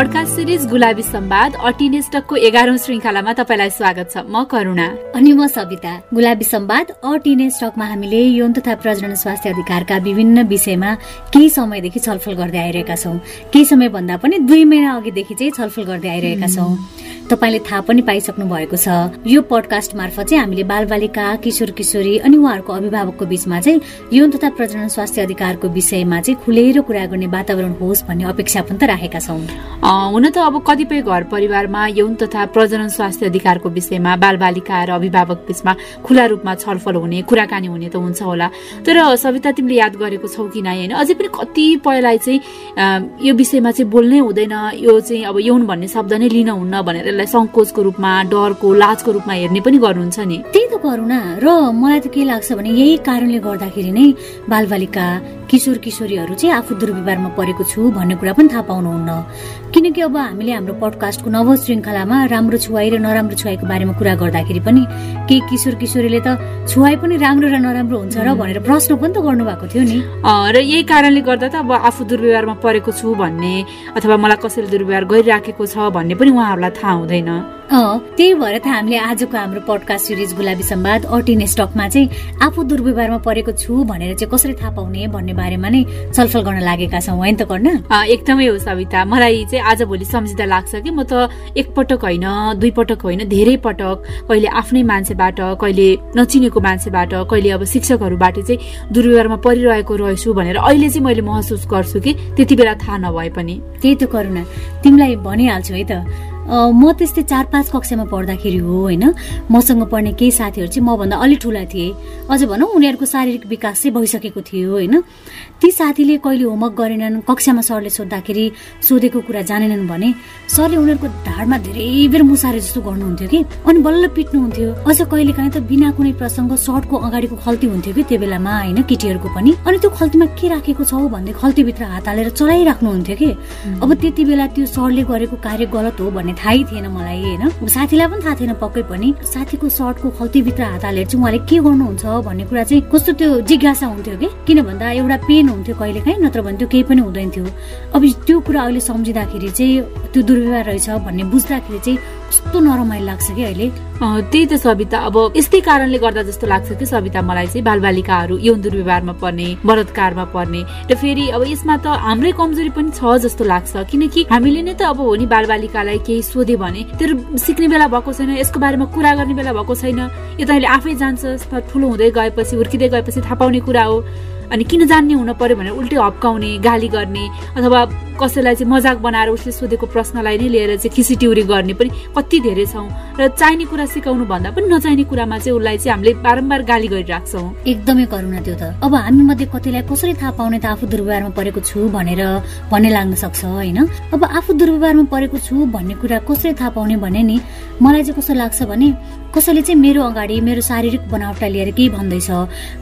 Podcast series गुलाबी सम्वाद अटिनेस्टकको एघारौं श्रृङ्खलामा तपाईँलाई स्वागत छ। म करुणा। अनि म सविता। गुलाबी सम्वाद अटिनेस्टकमा हामीले यौन तथा प्रजनन स्वास्थ्य अधिकारका विभिन्न विषयमा केही समयदेखि छलफल गर्दै आइरहेका छौँ। केही समय भन्दा पनि दुई महिना अघिदेखि चाहिँ छलफल गर्दै आइरहेका छौँ। तपाईँले थाहा पनि पाइसक्नु भएको छ। यो पडकास्ट मार्फत चाहिँ हामीले बालबालिका किशोर किशोरी अनि उहाँहरूको अभिभावकको बीचमा चाहिँ यौन तथा प्रजनन स्वास्थ्य अधिकारको विषयमा चाहिँ खुलेर कुरा गर्ने वातावरण होस् भन्ने अपेक्षा पनि त राखेका छौँ। हुन त अब कतिपय घर परिवारमा यौन तथा प्रजनन स्वास्थ्य अधिकारको विषयमा बालबालिका र अभिभावक बीचमा खुला रूपमा छलफल हुने कुराकानी हुने त हुन्छ होला। तर सविता तिमीले याद गरेको छौ कि नै होइन? अझै पनि कतिपयलाई चाहिँ यो विषयमा चाहिँ बोल्नै हुँदैन। यो चाहिँ अब यौन भन्ने शब्द नै लिन हुन्न भनेर यसलाई सङ्कोचको रूपमा डरको लाजको रूपमा हेर्ने पनि गर्नुहुन्छ नि। त्यही त करुणा र मलाई त के लाग्छ भने यही कारणले गर्दाखेरि नै बालबालिका किशोर किशोरीहरू चाहिँ आफू दुर्व्यवहारमा परेको छु भन्ने कुरा पनि थाहा पाउनुहुन्न। किनकि अब हामीले हाम्रो पडकास्टको नव श्रृङ्खलामा राम्रो छुवाई र नराम्रो छुवाईको बारेमा कुरा गर्दाखेरि पनि केही किशोर किशोरीले त छुवाई पनि राम्रो र नराम्रो हुन्छ र भनेर प्रश्न पनि त गर्नुभएको थियो नि। र यही कारणले गर्दा त अब आफू दुर्व्यवहारमा परेको छु भन्ने अथवा मलाई कसैले दुर्व्यवहार गरिराखेको छ भन्ने पनि उहाँहरूलाई थाहा हुँदैन। त्यही भएर त हामीले आजको हाम्रो पडकास्ट सिरिज गुलाबी सम्वाद अर्टिन स्टकमा चाहिँ आफू दुर्व्यवहारमा परेको छु भनेर चाहिँ कसरी थाहा पाउने भन्ने बारेमा नै छलफल गर्न लागेका छौँ होइन त गर्न एकदमै हो सविता। मलाई चाहिँ आज भोलि सम्झिँदा लाग्छ कि म त एकपटक होइन दुई पटक होइन धेरै पटक। कहिले आफ्नै मान्छेबाट कहिले नचिनेको मान्छेबाट कहिले अब शिक्षकहरूबाट चाहिँ दुर्व्यवहारमा परिरहेको रहेछु भनेर अहिले चाहिँ मैले महसुस गर्छु कि त्यति बेला थाहा नभए पनि। त्यही त करुणा। तिमीलाई भनिहाल्छु है त। म त्यस्तै चार पाँच कक्षामा पढ्दाखेरि हो होइन। मसँग पढ्ने केही साथीहरू चाहिँ मभन्दा अलिक ठुला थिए। अझ भनौँ उनीहरूको शारीरिक विकास चाहिँ भइसकेको थियो होइन। ती साथीले कहिले होमवर्क गरेनन् कक्षामा सरले सोद्धाखेरि सोधेको कुरा जानेनन् भने सरले उनीहरूको ढाडमा धेरै बेर मुसारे जस्तो गर्नुहुन्थ्यो कि। अनि बल्ल पिट्नुहुन्थ्यो। अझ कहिले काहीँ त बिना कुनै प्रसङ्ग सर्टको अगाडिको खल्ती हुन्थ्यो कि त्यो बेलामा होइन केटीहरूको पनि। अनि त्यो खल्तीमा के राखेको छौ भन्दै खल्तीभित्र हात हालेर चलाइराख्नुहुन्थ्यो कि। अब त्यति बेला त्यो सरले गरेको कार्य गलत हो भन्ने थाहै थिएन मलाई होइन? साथीलाई पनि थाहा थिएन पक्कै पनि। साथीको सर्टको खल्तीभित्र हात हालेर चाहिँ उहाँले के गर्नुहुन्छ भन्ने कुरा चाहिँ कस्तो त्यो जिज्ञासा हुन्थ्यो कि? किन भन्दा एउटा पेन हुन्थ्यो कहिले काहीँ नत्र भने त्यो केही पनि हुँदैन थियो। अब त्यो कुरा अहिले सम्झिँदाखेरि चाहिँ त्यो दुर्व्यवहार रहेछ भन्ने बुझ्दाखेरि चाहिँ कस्तो नरमाइलो लाग्छ कि अहिले? त्यही त सविता। अब यस्तै कारणले गर्दा जस्तो लाग्छ कि सविता मलाई चाहिँ बालबालिकाहरू यौन दुर्व्यवहारमा पर्ने बलात्कारमा पर्ने र फेरि अब यसमा त हाम्रै कमजोरी पनि छ जस्तो लाग्छ। किनकि हामीले नै त अब हो नि बालबालिकालाई केही सोधे भने तेरो सिक्ने बेला भएको छैन यसको बारेमा कुरा गर्ने बेला भएको छैन। यो त अहिले आफै जान्छ ठुलो हुँदै गएपछि हुर्किँदै गएपछि थाहा पाउने कुरा हो। अनि किन जान्ने हुन पर्यो भनेर उल्टै हप्काउने गाली गर्ने अथवा कसैलाई चाहिँ मजाक बनाएर उसले सोधेको प्रश्नलाई नै लिएर चाहिँ खिसिटिउरी गर्ने पनि कति धेरै छौँ। र चाहिने कुरा सिकाउनु भन्दा पनि नचाहिने कुरामा चाहिँ उसलाई चाहिँ हामीले बारम्बार गाली गरिराख्छौँ। एकदमै करुणा त्यो त। अब हामी मध्ये कतिलाई कसरी थाहा पाउने त आफू दुर्व्यवहारमा परेको छु भनेर भन्ने लाग्न सक्छ होइन? अब आफू दुर्व्यवहारमा परेको छु भन्ने कुरा कसरी थाहा पाउने भने नि मलाई चाहिँ कस्तो लाग्छ भने कसैले चाहिँ मेरो अगाडि मेरो शारीरिक बनावटलाई लिएर केही भन्दैछ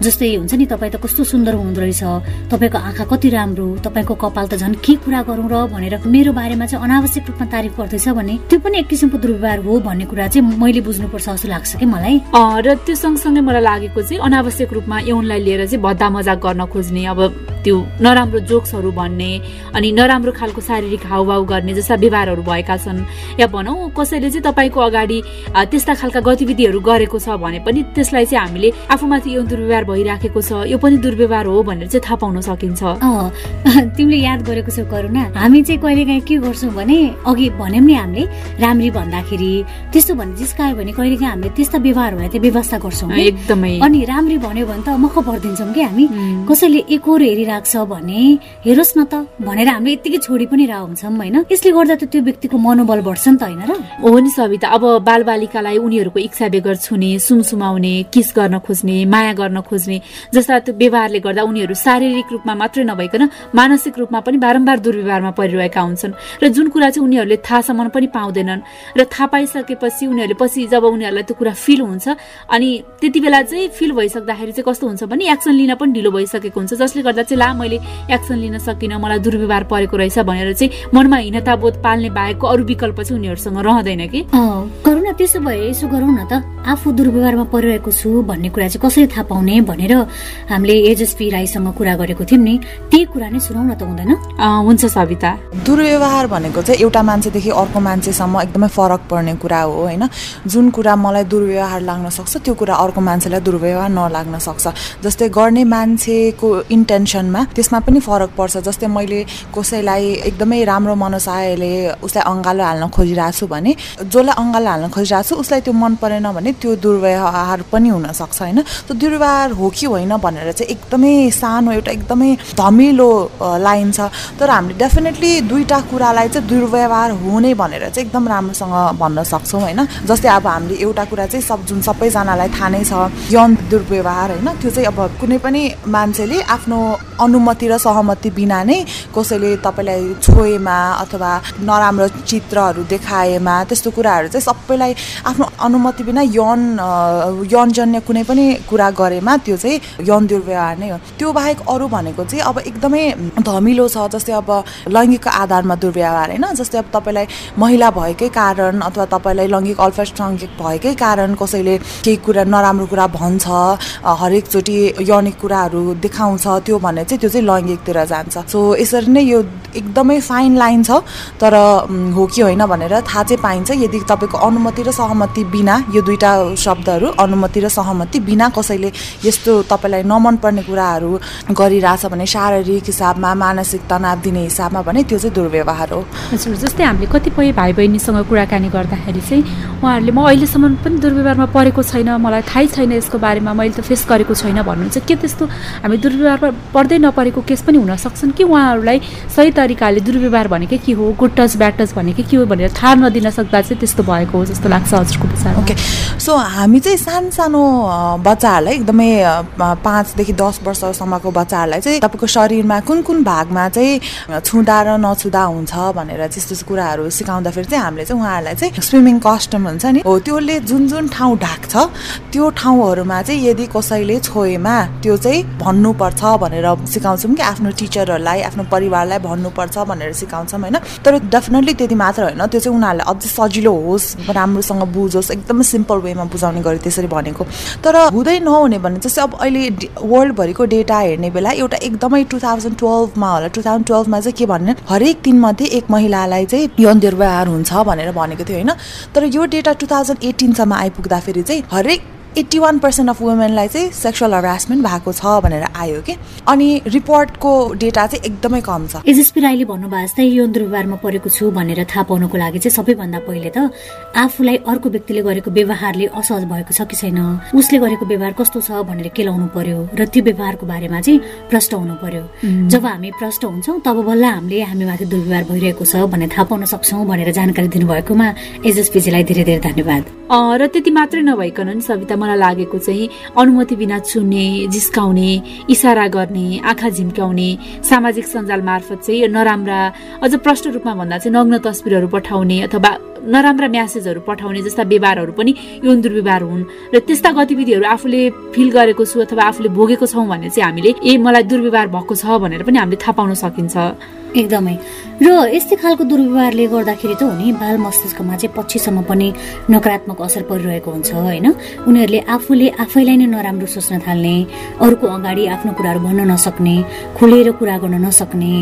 जस्तै हुन्छ नि तपाईँ त कस्तो सुन्दर हुँदो रहेछ तपाईँको आँखा कति राम्रो तपाईँको कपाल त झन् के कुरा गरौँ र भनेर मेरो बारेमा चाहिँ अनावश्यक रूपमा तारिफ गर्दैछ भने त्यो पनि एक किसिमको दुर्व्यवहार हो भन्ने कुरा चाहिँ मैले बुझ्नुपर्छ जस्तो लाग्छ कि मलाई? र त्यो सँगसँगै मलाई लागेको चाहिँ अनावश्यक रूपमा यौनलाई लिएर चाहिँ भद्दा मजाक गर्न खोज्ने अब त्यो नराम्रो जोक्सहरू भन्ने अनि नराम्रो खालको शारीरिक हाउभाउ गर्ने जस्ता व्यवहारहरू भएका छन्। या भनौँ कसैले चाहिँ तपाईँको अगाडि त्यस्ता खालका गतिविधिहरू गरेको छ भने पनि त्यसलाई चाहिँ हामीले आफूमाथि यौन दुर्व्यवहार भइराखेको छ यो पनि दुर्व्यवहार हो भनेर चाहिँ थाहा पाउन सकिन्छ। तिमीले याद गरेको छौ करुणा हामी चाहिँ कहिले काहीँ के गर्छौँ भने अघि भन्यौँ नि हामीले राम्री भन्दाखेरि त्यस्तो भने जिस्कायो भने कहिले काहीँ हामीले त्यस्ता व्यवहारहरूलाई चाहिँ व्यवस्था गर्छौँ एकदमै। अनि राम्री भन्यो भने त मख परिदिन्छौँ कि हामी। कसैले एकोर हेरिरहेको छ भने हेरोस् न त भनेर हामीले यत्तिकै छोडी पनि रह हुन्छौँ होइन? यसले गर्दा त त्यो व्यक्तिको मनोबल बढ्छ नि त होइन र? हो नि सविता अब बालबालिकालाई उनीहरूको इच्छा बेगर छुने सुमसुमाउने किस गर्न खोज्ने माया गर्न खोज्ने जस्ता त्यो व्यवहारले गर्दा उनीहरू शारीरिक रूपमा मात्रै नभइकन मानसिक रूपमा पनि बारम्बार दुर्व्यवहारमा परिरहेका हुन्छन्। र जुन कुरा चाहिँ उनीहरूले थाहासम्म पनि पाउँदैनन्। र थाहा पाइसकेपछि उनीहरूले पछि जब उनीहरूलाई त्यो कुरा फिल हुन्छ अनि त्यति बेला चाहिँ फिल भइसक्दाखेरि चाहिँ कस्तो हुन्छ भने एक्सन लिन पनि ढिलो भइसकेको हुन्छ जसले गर्दा चाहिँ ला मैले एक्सन लिन सकिनँ मलाई दुर्व्यवहार परेको रहेछ भनेर चाहिँ मनमा हीनताबोध पाल्ने बाहेकको अरू विकल्प चाहिँ उनीहरूसँग रहँदैन कि? करुणा न त्यसो भए यसो गरौँ न त। आफू दुर्व्यवहारमा परिरहेको छु भन्ने कुरा चाहिँ कसरी थाहा पाउने भनेर हामीले एजस्पी राईसँग कुरा गरेको थियौँ नि। त्यही कुरा नै सुनाउ न त हुँदैन? हुन्छ सविता। दुर्व्यवहार भनेको चाहिँ एउटा मान्छेदेखि अर्को मान्छेसम्म एकदमै फरक पर्ने कुरा हो होइन? जुन कुरा मलाई दुर्व्यवहार लाग्न सक्छ त्यो कुरा अर्को मान्छेलाई दुर्व्यवहार नलाग्न सक्छ। जस्तै गर्ने मान्छेको इन्टेन्सनमा त्यसमा पनि फरक पर्छ। जस्तै मैले कसैलाई एकदमै राम्रो मनसायले उसलाई अँगालो हाल्न खोजिरहेको छु भने जसलाई अँगालो हाल्न खोजिरहेको छु उसलाई त्यो मन परेन भने त्यो दुर्व्यवहार पनि हुनसक्छ होइन? त्यो दुर्व्यवहार हो कि होइन भनेर चाहिँ एकदमै सानो एउटा एकदमै धमिलो लाइन छ। तर हामीले डेफिनेटली दुईवटा कुरालाई चाहिँ दुर्व्यवहार हुने भनेर चाहिँ एकदम राम्रोसँग भन्न सक्छौँ होइन? जस्तै अब हामीले एउटा कुरा चाहिँ सब जुन सबैजनालाई थाहा नै छ यौन दुर्व्यवहार होइन? त्यो चाहिँ अब कुनै पनि मान्छेले आफ्नो अनुमति र सहमति बिना नै कसैले तपाईँलाई छोएमा अथवा नराम्रो चित्रहरू देखाएमा त्यस्तो कुराहरू चाहिँ सबैलाई आफ्नो अनुमति बिना यौन यौनजन्य कुनै पनि कुरा गरेमा त्यो चाहिँ यौन दुर्व्यवहार नै हो। त्यो बाहेक अरू भनेको चाहिँ अब एकदमै धमिलो छ जस्तै अब लैङ्गिक आधारमा दुर्व्यवहार होइन? जस्तै अब तपाईँलाई महिला भएकै कारण अथवा तपाईँलाई लैङ्गिक अल्पसङ्ख्यक भएकै कारण कसैले केही कुरा नराम्रो कुरा भन्छ हरेकचोटि यौनिक कुराहरू देखाउँछ त्यो भने चाहिँ त्यो चाहिँ लैङ्गिकतिर जान्छ। सो यसरी नै यो एकदमै फाइन लाइन छ तर हो कि होइन भनेर थाहा चाहिँ पाइन्छ। यदि तपाईँको अनुमति र सहमति बिना यो दुईवटा शब्दहरू अनुमति र सहमति बिना कसैले यस्तो तपाईँलाई नमन पर्ने कुराहरू गरिरहेछ भने शारीरिक हिसाबमा मानसिक तनाव दिने हिसाबमा भने त्यो चाहिँ दुर्व्यवहार हो। हजुर जस्तै हामीले कतिपय भाइ बहिनीसँग कुराकानी गर्दाखेरि चाहिँ उहाँहरूले म अहिलेसम्म पनि दुर्व्यवहारमा परेको छैन मलाई थाहै छैन यसको बारेमा मैले त फेस गरेको छैन भन्नुहुन्छ। के त्यस्तो हामी दुर्व्यवहारमा पर्दै नपरेको केस पनि हुन सक्छन् कि उहाँहरूलाई सही तरिकाले दुर्व्यवहार भनेकै के हो गुड टच ब्याड टच भनेकै के हो भनेर थाहा नदिन सक्दा चाहिँ त्यस्तो भएको हो जस्तो लाग्छ हजुरको विचार ओके सो हामी चाहिँ सानो सानो बच्चाहरूलाई एकदमै पाँचदेखि दस वर्षसम्मको बच्चाहरूलाई चाहिँ तपाईँको शरीरमा कुन कुन भागमा चाहिँ छुँदा र नछुँदा हुन्छ भनेर त्यस्तो कुराहरू सिकाउँदाखेरि चाहिँ हामीले चाहिँ उहाँहरूलाई चाहिँ स्विमिङ कस्टम हुन्छ नि। हो त्यसले जुन जुन ठाउँ ढाक्छ त्यो ठाउँहरूमा चाहिँ यदि कसैले छोएमा त्यो चाहिँ भन्नुपर्छ भनेर सिकाउँछौँ कि आफ्नो टिचरहरूलाई आफ्नो परिवारलाई भन्नुपर्छ भनेर सिकाउँछौँ होइन? तर डेफिनेटली त्यति मात्र होइन। त्यो चाहिँ उनीहरूलाई अझै सजिलो होस् राम्रोसँग बुझोस् एकदमै सिम्पल वेमा बुझाउने गरी त्यसरी भनेको। तर हुँदै नहुने भने जस्तै अब अहिले वर्ल्डभरिको डेटा हेर्ने बेला एउटा एकदमै टु थाउजन्ड टुवेल्भमा होला। टु थाउजन्ड टुवेल्भमा चाहिँ के भन्ने? हरेक दिनमध्ये एक महिलालाई चाहिँ यौन दुर्व्यवहार हुन्छ भनेर भनेको थियो होइन? तर यो डेटा टु थाउजन्ड एटिनसम्म आइपुग्दाखेरि चाहिँ हरेक एट्टी वान पर्सेन्ट अफ वुमेनलाई चाहिँ सेक्सुअल हरासमेन्ट भएको छ भनेर आयो कि? अनि रिपोर्टको डेटा चाहिँ एकदमै कम छ। एसएसपी राईले भन्नुभएको जस्तै यौन दुर्व्यवहारमा परेको छु भनेर थाहा पाउनको लागि चाहिँ सबैभन्दा पहिले त आफूलाई अर्को व्यक्तिले गरेको व्यवहारले असहज भएको छ कि छैन? उसले गरेको व्यवहार कस्तो छ भनेर केलाउनु पर्यो? र त्यो व्यवहारको बारेमा चाहिँ प्रष्ट हुनु पर्यो। जब हामी प्रष्ट हुन्छौँ तब बल्ल हामीले हामी माथि दुर्व्यवहार भइरहेको छ भनेर थाहा पाउन सक्छौँ भनेर जानकारी दिनुभएकोमा एसएसपीजीलाई धेरै धेरै धन्यवाद। र त्यति मात्रै नभइकन नि सविता मलाई लागेको चाहिँ अनुमति बिना चुन्ने जिस्काउने इसारा गर्ने आँखा झिम्क्याउने सामाजिक सञ्जाल मार्फत चाहिँ नराम्रा अझ प्रष्ट रूपमा भन्दा चाहिँ नग्न तस्बिरहरू पठाउने अथवा नराम्रा म्यासेजहरू पठाउने जस्ता व्यवहारहरू पनि यौन दुर्व्यवहार हुन्। र त्यस्ता गतिविधिहरू आफूले फिल गरेको छु अथवा आफूले भोगेको छौँ भने चाहिँ हामीले ए मलाई दुर्व्यवहार भएको छ भनेर पनि हामीले थाहा पाउन सकिन्छ। एकदमै। र यस्तै खालको दुर्व्यवहारले गर्दाखेरि त हो नि बाल मस्तिष्कमा चाहिँ पछिसम्म पनि नकारात्मक असर परिरहेको हुन्छ होइन? उनीहरूले आफूले आफैलाई नै नराम्रो सोच्न थाल्ने अरूको अगाडि आफ्नो कुराहरू भन्न नसक्ने खुलेर कुरा गर्न नसक्ने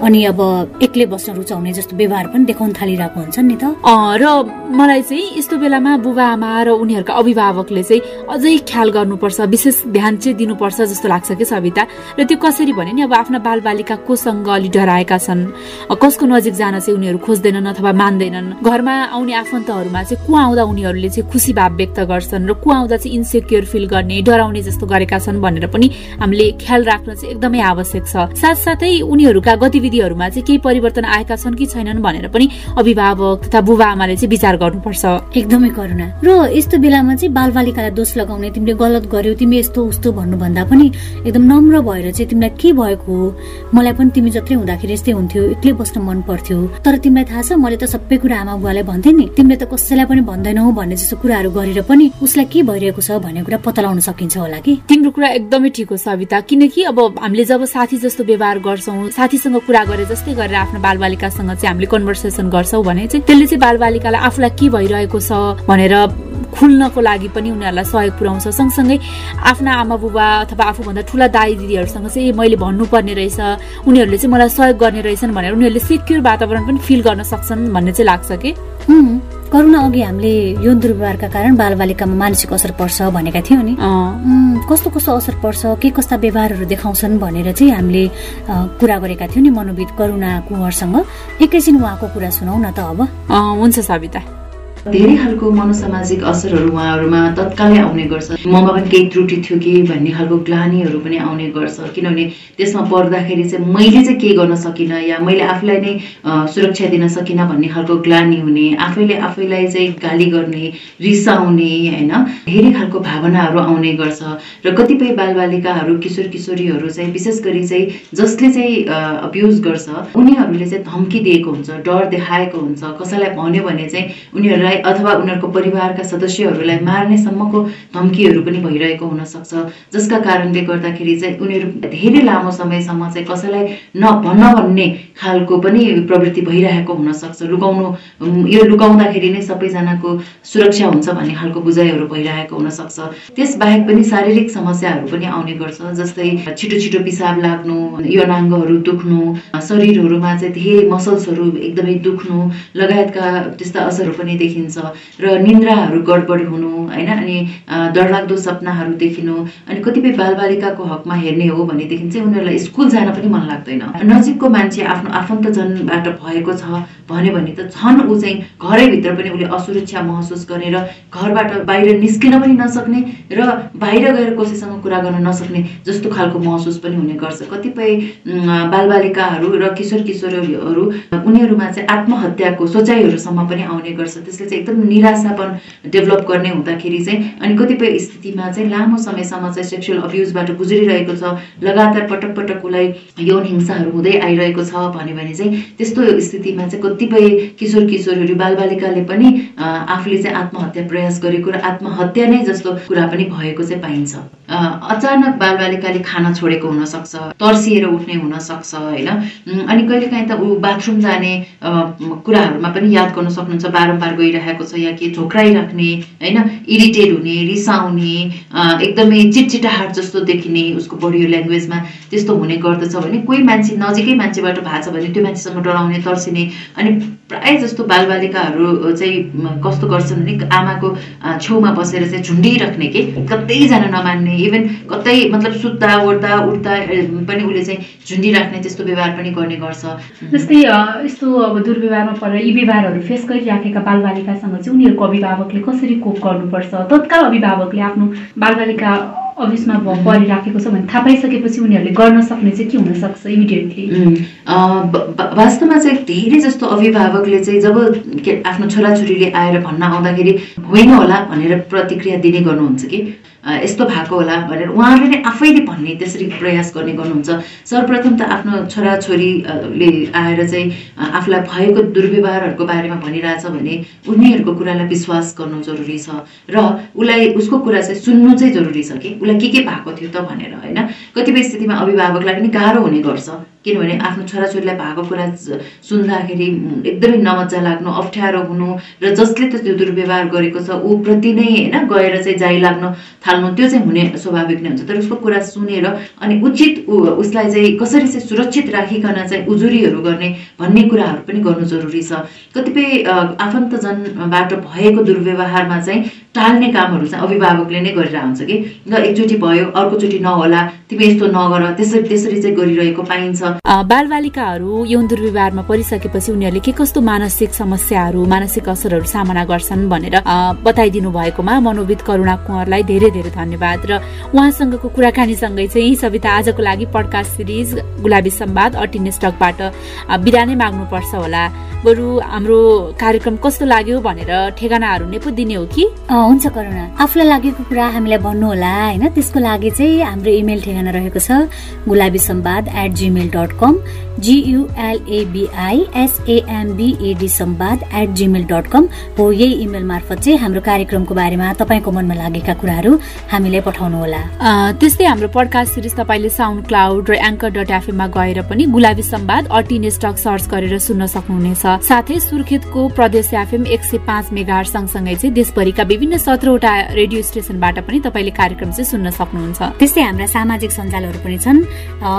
अनि अब एक्लै बस्न रुचाउने जस्तो व्यवहार पनि देखाउन थालिरहेको हुन्छ नि त। र मलाई चाहिँ यस्तो बेलामा बुबा आमा र उनीहरूका अभिभावकले चाहिँ अझै ख्याल गर्नुपर्छ विशेष ध्यान चाहिँ दिनुपर्छ जस्तो लाग्छ कि सविता? र त्यो कसरी भने नि अब आफ्ना बालबालिका कोसँग अलि डराएका भएका छन्। कसको नजिक जान चाहिँ उनीहरू खोज्दैनन् अथवा मान्दैनन्। घरमा आउने आफन्तहरूमा चाहिँ को आउँदा उनीहरूले चाहिँ खुसी भाव व्यक्त गर्छन् र को आउँदा चाहिँ इन्सेक्योर फिल गर्ने डराउने जस्तो गरेका छन् भनेर पनि हामीले ख्याल राख्न चाहिँ एकदमै आवश्यक छ। साथसाथै उनीहरूका गतिविधिहरूमा चाहिँ केही परिवर्तन आएका छन् कि छैनन् भनेर पनि अभिभावक तथा बुबा आमाले चाहिँ विचार गर्नुपर्छ। एकदमै करुणा। र यस्तो बेलामा चाहिँ बालबालिकालाई दोष लगाउने तिमीले गलत गर्यो तिमी यस्तो उस्तो भन्नुभन्दा पनि एकदम नम्र भएर चाहिँ तिमीलाई के भएको हो? मलाई पनि तिमी जत्रै हुँदाखेरि जस्तै हुन्थ्यो एक्लै बस्न मन पर्थ्यो। तर तिमीलाई थाहा छ मैले त सबै कुरा आमा बुवालाई भन्थेँ नि। तिमीले त कसैलाई पनि भन्दैनौ भन्ने जस्तो कुराहरू गरेर पनि उसलाई के भइरहेको छ भन्ने कुरा पत्ता लगाउन सकिन्छ होला कि? तिम्रो कुरा एकदमै ठिक हो सविता। किनकि अब हामीले जब साथी जस्तो व्यवहार गर्छौँ साथीसँग कुरा गरे जस्तै गरेर आफ्नो बालबालिकासँग चाहिँ हामीले कन्भर्सेसन गर्छौँ भने चाहिँ त्यसले चाहिँ बालबालिकालाई आफूलाई के भइरहेको छ भनेर खुल्नको लागि पनि उनीहरूलाई सहयोग पुर्याउँछ। सँगसँगै आफ्ना आमा बुबा अथवा आफूभन्दा ठुला दाई दिदीहरूसँग चाहिँ मैले भन्नुपर्ने रहेछ। उनीहरूले चाहिँ मलाई सहयोग गर्ने रहेछन् भनेर उनीहरूले सिक्योर वातावरण पनि फिल गर्न सक्छन् भन्ने चाहिँ लाग्छ कि? करुणा अघि हामीले यौन दुर्व्यवहारका कारण बालबालिकामा मानसिक असर पर्छ भनेका थियौँ नि। कस्तो कस्तो असर पर्छ? के कस्ता व्यवहारहरू देखाउँछन् भनेर चाहिँ हामीले कुरा गरेका थियौँ नि मनोविद करुणा कुँवरसँग। एकैछिन उहाँको कुरा सुनौ न त अब। हुन्छ सविता। धेरै खालको मनोसामाजिक असरहरू उहाँहरूमा तत्कालै आउने गर्छ। ममा पनि केही त्रुटि थियो कि भन्ने खालको ग्लानीहरू पनि आउने गर्छ। किनभने त्यसमा पर्दाखेरि चाहिँ मैले चाहिँ के गर्न सकिनँ या मैले आफूलाई नै सुरक्षा दिन सकिनँ भन्ने खालको ग्लानी हुने आफैले आफैलाई चाहिँ गाली गर्ने रिसाउने होइन? धेरै खालको भावनाहरू आउने गर्छ। र कतिपय बालबालिकाहरू किशोर किशोरीहरू चाहिँ विशेष गरी चाहिँ जसले चाहिँ अब्युज गर्छ उनीहरूले चाहिँ धम्की दिएको हुन्छ डर देखाएको हुन्छ। कसैलाई भन्यो भने चाहिँ उनीहरूलाई उनीहरूलाई अथवा उनीहरूको परिवारका सदस्यहरूलाई मार्नेसम्मको धम्कीहरू पनि भइरहेको हुनसक्छ। जसका कारणले गर्दाखेरि चाहिँ उनीहरू धेरै लामो समयसम्म चाहिँ कसैलाई न भन्न खालको पनि प्रवृत्ति भइरहेको हुनसक्छ। लुकाउनु यो लुकाउँदाखेरि नै सबैजनाको सुरक्षा हुन्छ भन्ने खालको बुझाइहरू भइरहेको हुनसक्छ। त्यसबाहेक पनि शारीरिक समस्याहरू पनि आउने गर्छ जस्तै छिटो छिटो पिसाब लाग्नु यौनाङ्गहरू दुख्नु शरीरहरूमा चाहिँ धेरै मसल्सहरू एकदमै दुख्नु लगायतका त्यस्ता असरहरू पनि देखिन्छ देखिन्छ र निन्द्राहरू गडबड हुनु होइन? अनि डरलाग्दो सपनाहरू देखिनु अनि कतिपय बालबालिकाको हकमा हेर्ने हो भनेदेखि चाहिँ उनीहरूलाई स्कुल जान पनि मन लाग्दैन। नजिकको मान्छे आफ्नो आफन्तजनबाट भएको छ भन्यो भने त छन् ऊ चाहिँ घरैभित्र पनि उसले असुरक्षा महसुस गरेर घरबाट बाहिर निस्किन पनि नसक्ने र बाहिर गएर कसैसँग कुरा गर्न नसक्ने जस्तो खालको महसुस पनि हुने गर्छ। कतिपय बालबालिकाहरू र किशोर किशोरीहरू उनीहरूमा चाहिँ आत्महत्याको सोचाइहरूसम्म पनि आउने गर्छ। त्यसले चाहिँ एकदम निराशापन डेभलप गर्ने हुँदाखेरि चाहिँ अनि कतिपय स्थितिमा चाहिँ लामो समयसम्म चाहिँ सेक्सुअल अब्युजबाट गुज्रिरहेको छ लगातार पटक पटक उसलाई यौन हिंसाहरू हुँदै आइरहेको छ भन्यो भने चाहिँ त्यस्तो स्थितिमा चाहिँ कतिपय किशोर किशोरहरू बालबालिकाले पनि आफूले चाहिँ आत्महत्या प्रयास गरेको र आत्महत्या नै जस्तो कुरा पनि भएको चाहिँ पाइन्छ। अचानक बालबालिकाले खाना छोडेको हुनसक्छ तर्सिएर उठ्ने हुनसक्छ होइन? अनि कहिलेकाहीँ त ऊ बाथरुम जाने कुराहरूमा पनि याद गर्न सक्नुहुन्छ बारम्बार गइरहेको आइरहेको छ या के ठोक्राइराख्ने होइन? इरिटेट हुने रिसाउने एकदमै चिटचिटाहाट जस्तो देखिने उसको बडी ल्याङ्ग्वेजमा त्यस्तो हुने गर्दछ भने कोही मान्छे नजिकै मान्छेबाट भएको छ भने त्यो मान्छेसँग डराउने तर्सिने अनि प्रायः जस्तो बालबालिकाहरू चाहिँ कस्तो गर्छन् भने आमाको छेउमा बसेर चाहिँ झुन्डिराख्ने के? कतै जान नमान्ने इभन कतै मतलब सुत्दा ओर्दा उठ्दा पनि उसले चाहिँ झुन्डिराख्ने त्यस्तो व्यवहार पनि गर्ने गर्छ। जस्तै यस्तो अब दुर्व्यवहारमा परेर यी व्यवहारहरू फेस गरिराखेका बालबालिकासँग चाहिँ उनीहरूको अभिभावकले कसरी कोप गर्नुपर्छ? तत्काल अभिभावकले आफ्नो बालबालिका अफिसमा परिराखेको छ भने थाहा पाइसकेपछि उनीहरूले गर्न सक्ने चाहिँ के हुनसक्छ इमिडिएटली वास्तवमा चाहिँ धेरै जस्तो अभिभावकले चाहिँ जब आफ्नो छोराछोरीले आएर भन्न आउँदाखेरि होइन होला भनेर प्रतिक्रिया दिने गर्नुहुन्छ कि? यस्तो भएको होला भनेर उहाँले नै आफैले भन्ने त्यसरी प्रयास गर्ने गर्नुहुन्छ। सर्वप्रथम त आफ्नो छोराछोरीले आएर चाहिँ आफूलाई भएको दुर्व्यवहारहरूको बारेमा भनिरहेछ भने उनीहरूको कुरालाई विश्वास गर्नु जरुरी छ र उसलाई उसको कुरा चाहिँ सुन्नु चाहिँ जरुरी छ कि उसलाई के के भएको थियो त भनेर होइन? कतिपय स्थितिमा अभिभावकलाई पनि गाह्रो हुने गर्छ। किनभने आफ्नो छोराछोरीलाई भएको कुरा सुन्दाखेरि एकदमै नमजा लाग्नु अप्ठ्यारो हुनु र जसले त्यो दुर्व्यवहार गरेको छ ऊ प्रति नै होइन गएर चाहिँ जाइ लाग्न थाल्नु त्यो चाहिँ हुने स्वाभाविक नै हुन्छ। तर उसको कुरा सुनेर अनि उचित उसलाई चाहिँ कसरी चाहिँ सुरक्षित राखिकन चाहिँ उजुरीहरू गर्ने भन्ने कुराहरू पनि गर्नु जरुरी छ। कतिपय आफन्तजनबाट भएको दुर्व्यवहारमा चाहिँ टाल्ने कामहरू चाहिँ अभिभावकले नै गरेर हुन्छ कि। ल एकचोटि भयो अर्कोचोटि नहोला तिमी यस्तो नगर त्यसरी त्यसरी चाहिँ गरिरहेको पाइन्छ। बालबालिकाहरू यौन दुर्व्यवहारमा परिसकेपछि उनीहरूले के कस्तो मानसिक समस्याहरू मानसिक असरहरू सामना गर्छन् भनेर बताइदिनु भएकोमा मनोविद करुणा कुँवरलाई धेरै धेरै धन्यवाद र उहाँसँगको कुराकानीसँगै चाहिँ सविता आजको लागि पडकास्ट सिरिज गुलाबी सम्वाद अटिने स्टकबाट बिदा नै माग्नुपर्छ होला। बरु हाम्रो कार्यक्रम कस्तो लाग्यो भनेर ठेगानाहरू नै पो दिने हो कि? हुन्छ करुणा। आफूलाई लागेको कुरा हामीलाई भन्नुहोला होइन? त्यसको लागि चाहिँ हाम्रो इमेल ठेगाना रहेको छ Gulabi Sambad at Gmail dot com G U L A B I S A M B A D Sambad at Gmail dot com हो यही इमेल मार्फत चाहिँ हाम्रो कार्यक्रमको बारेमा तपाईँको मनमा लागेका कुराहरू हामीलाई पठाउनुहोला। त्यस्तै हाम्रो पडकास्ट सिरिज तपाईँले साउन्ड क्लाउड र एङ्कर डट एफएममा गएर पनि गुलाबी सम्वाद अटिने स्टक सर्च गरेर सुन्न सक्नुहुनेछ। साथै सुर्खेतको प्रदेश एफएम एक सय पाँच मेगा सँगसँगै चाहिँ देशभरिका विभिन्न सत्रवटा रेडियो स्टेशनबाट पनि तपाईँले कार्यक्रम चाहिँ सुन्न सक्नुहुन्छ। त्यस्तै हाम्रा सामाजिक सञ्जालहरू पनि छन्।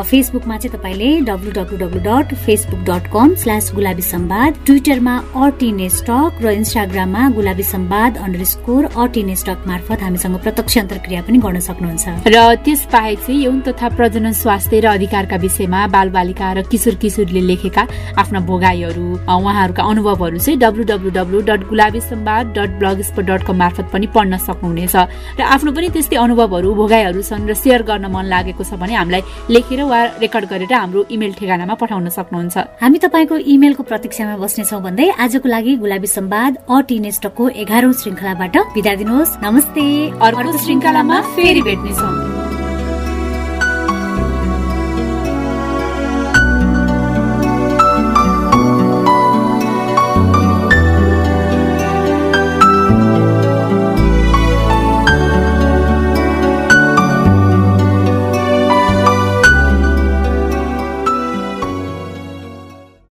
फेसबुकमा चाहिँ तपाईँले W W W dot Facebook dot com slash Gulabi Sambad ट्विटरमा अटिने स्टक र इन्स्टाग्राममा गुलाबी सम्वाद अन्डर स्कोर अटिने स्टक मार्फत हामीसँग प्रत्यक्ष अन्तर्क्रिया पनि गर्न सक्नुहुन्छ। र त्यस बाहेक चाहिँ यौन तथा प्रजनन स्वास्थ्य र अधिकारका विषयमा बाल बालिका र किशोर किशोरले लेखेका आफ्ना भोगाईहरू उहाँहरूका अनुभवहरू चाहिँ W W W dot Gulabi Sambad dot blog dot com मार्फत पनि पढ्न सक्नुहुनेछ। र आफ्नो पनि त्यस्तै अनुभवहरू भोगाईहरू छन् र सेयर गर्न मन लागेको छ भने हामीलाई लेखेर वा रेकर्ड गरेर हाम्रो इमेल ठेगानामा पठाउन सक्नुहुन्छ। हामी तपाईँको इमेलको प्रतीक्षामा बस्नेछौँ भन्दै आजको लागि गुलाबी सम्वाद अ टिनेस्टको एघारौं श्रृङ्खलाबाट बिदा दिनुहोस्। नमस्ते। अर्को श्रृङ्खलामा फेरि भेट्नेछौँ।